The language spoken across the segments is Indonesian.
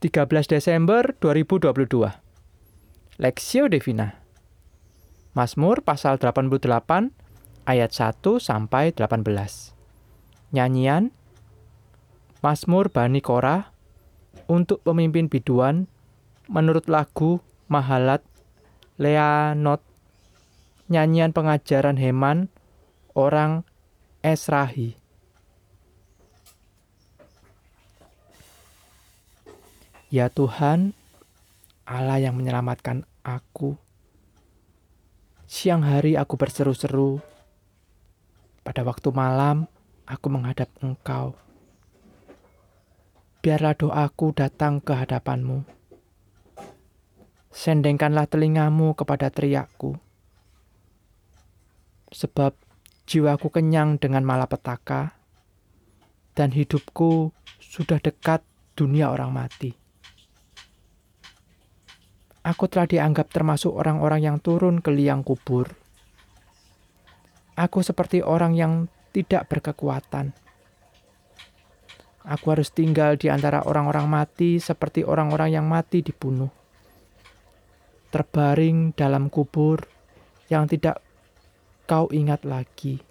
13 Desember 2022. Lexio Divina. Mazmur pasal 88 ayat 1 sampai 18. Nyanyian Mazmur Bani Korah untuk pemimpin biduan menurut lagu Mahalat Leanot nyanyian pengajaran Heman orang Esrahi. Ya Tuhan, Allah yang menyelamatkan aku. Siang hari aku berseru-seru. Pada waktu malam, aku menghadap Engkau. Biarlah doaku datang ke hadapanmu. Sendengkanlah telingamu kepada teriakku. Sebab jiwaku kenyang dengan malapetaka, dan hidupku sudah dekat dunia orang mati. Aku telah dianggap termasuk orang-orang yang turun ke liang kubur. Aku seperti orang yang tidak berkekuatan. Aku harus tinggal di antara orang-orang mati seperti orang-orang yang mati dibunuh. Terbaring dalam kubur yang tidak kau ingat lagi.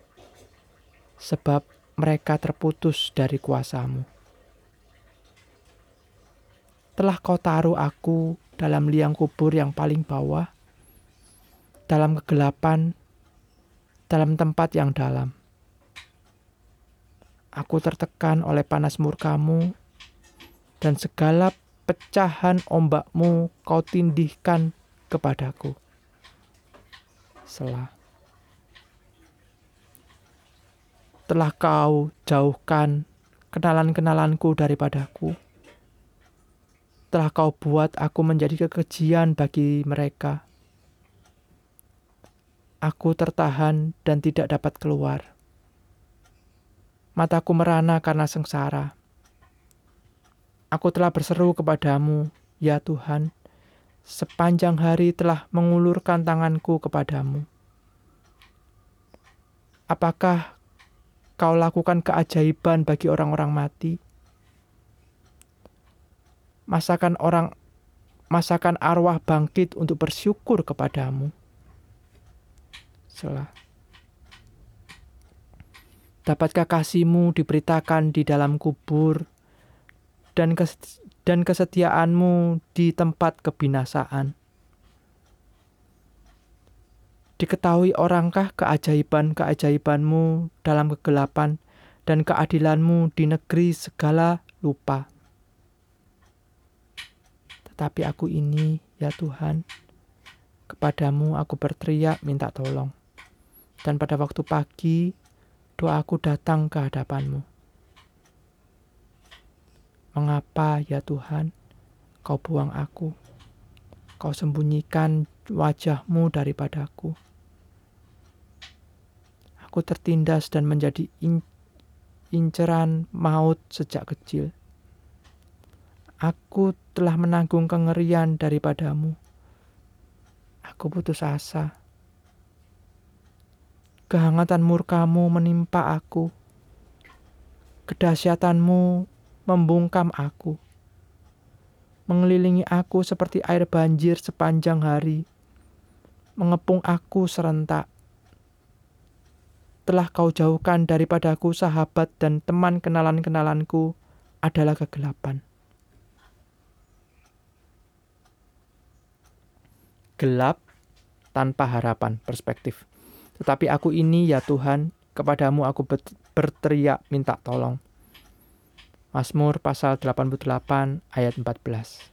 Sebab mereka terputus dari kuasamu. Telah kau taruh aku dalam liang kubur yang paling bawah, dalam kegelapan, dalam tempat yang dalam. Aku tertekan oleh panas murkamu, dan segala pecahan ombakmu kau tindihkan kepadaku. Selah. Telah kau jauhkan kenalan-kenalanku daripadaku telah kau buat aku menjadi kekejian bagi mereka. Aku tertahan dan tidak dapat keluar. Mataku merana karena sengsara. Aku telah berseru kepadamu, ya Tuhan, sepanjang hari telah mengulurkan tanganku kepadamu. Apakah kau lakukan keajaiban bagi orang-orang mati? Masakan orang masakan arwah bangkit untuk bersyukur kepadamu. Selah. Dapatkah kasihmu diberitakan di dalam kubur dan dan kesetiaanmu di tempat kebinasaan? Diketahui orangkah keajaiban-keajaibanmu dalam kegelapan dan keadilanmu di negeri segala lupa? Tapi aku ini, ya Tuhan, kepadamu aku berteriak minta tolong. Dan pada waktu pagi, doaku datang ke hadapanmu. Mengapa, ya Tuhan, kau buang aku? Kau sembunyikan wajahmu daripadaku. Aku tertindas dan menjadi in inceran maut sejak kecil. Aku telah menanggung kengerian daripadamu. Aku putus asa. Kehangatan murkamu menimpa aku. Kedahsyatanmu membungkam aku. Mengelilingi aku seperti air banjir sepanjang hari. Mengepung aku serentak. Telah kau jauhkan daripadaku sahabat dan teman kenalan-kenalanku adalah kegelapan gelap tanpa harapan perspektif. Tetapi aku ini ya Tuhan, kepadamu aku berteriak minta tolong. Mazmur pasal 88 ayat 14.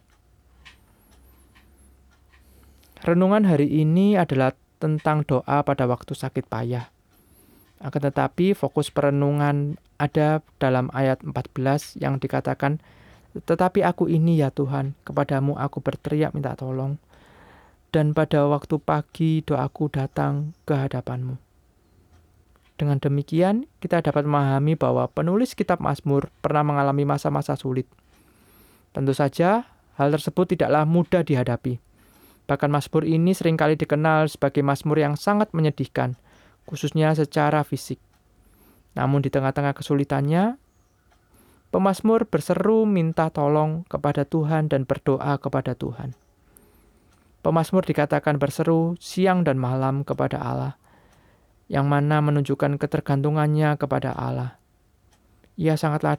Renungan hari ini adalah tentang doa pada waktu sakit payah. Akan tetapi fokus perenungan ada dalam ayat 14 yang dikatakan, Tetapi aku ini ya Tuhan, kepadamu aku berteriak minta tolong dan pada waktu pagi doaku datang ke hadapanmu. Dengan demikian, kita dapat memahami bahwa penulis kitab Mazmur pernah mengalami masa-masa sulit. Tentu saja, hal tersebut tidaklah mudah dihadapi. Bahkan Mazmur ini sering kali dikenal sebagai Mazmur yang sangat menyedihkan, khususnya secara fisik. Namun di tengah-tengah kesulitannya, Pemazmur berseru minta tolong kepada Tuhan dan berdoa kepada Tuhan. Pemazmur dikatakan berseru siang dan malam kepada Allah, yang mana menunjukkan ketergantungannya kepada Allah. Ia sangatlah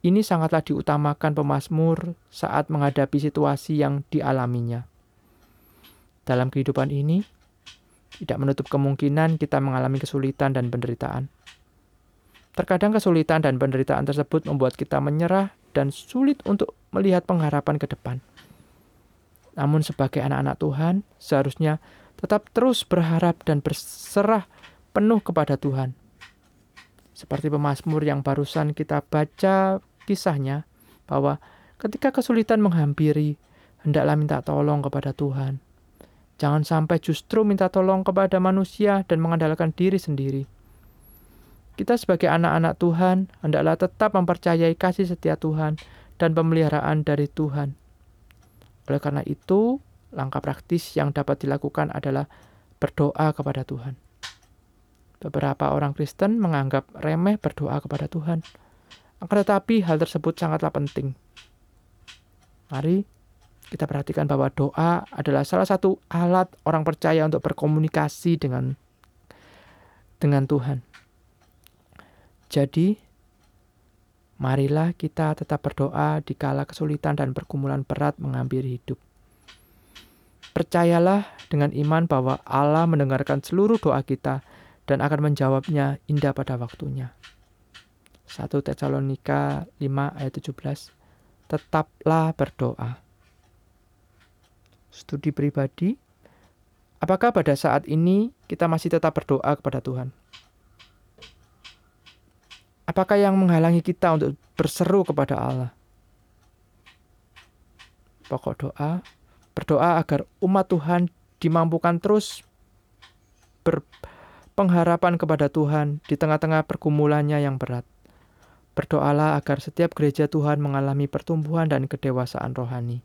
ini sangatlah diutamakan pemazmur saat menghadapi situasi yang dialaminya. Dalam kehidupan ini, tidak menutup kemungkinan kita mengalami kesulitan dan penderitaan. Terkadang kesulitan dan penderitaan tersebut membuat kita menyerah dan sulit untuk melihat pengharapan ke depan. Namun sebagai anak-anak Tuhan, seharusnya tetap terus berharap dan berserah penuh kepada Tuhan. Seperti pemazmur yang barusan kita baca kisahnya, bahwa ketika kesulitan menghampiri, hendaklah minta tolong kepada Tuhan. Jangan sampai justru minta tolong kepada manusia dan mengandalkan diri sendiri. Kita sebagai anak-anak Tuhan hendaklah tetap mempercayai kasih setia Tuhan dan pemeliharaan dari Tuhan. Oleh karena itu, langkah praktis yang dapat dilakukan adalah berdoa kepada Tuhan. Beberapa orang Kristen menganggap remeh berdoa kepada Tuhan. Akan tetapi hal tersebut sangatlah penting. Mari kita perhatikan bahwa doa adalah salah satu alat orang percaya untuk berkomunikasi dengan dengan Tuhan. Jadi, marilah kita tetap berdoa di kala kesulitan dan pergumulan berat menghampiri hidup. Percayalah dengan iman bahwa Allah mendengarkan seluruh doa kita dan akan menjawabnya indah pada waktunya. 1 Tesalonika 5 ayat 17 Tetaplah berdoa. Studi pribadi Apakah pada saat ini kita masih tetap berdoa kepada Tuhan? Apakah yang menghalangi kita untuk berseru kepada Allah? Pokok doa, berdoa agar umat Tuhan dimampukan terus berpengharapan kepada Tuhan di tengah-tengah pergumulannya yang berat. Berdoalah agar setiap gereja Tuhan mengalami pertumbuhan dan kedewasaan rohani.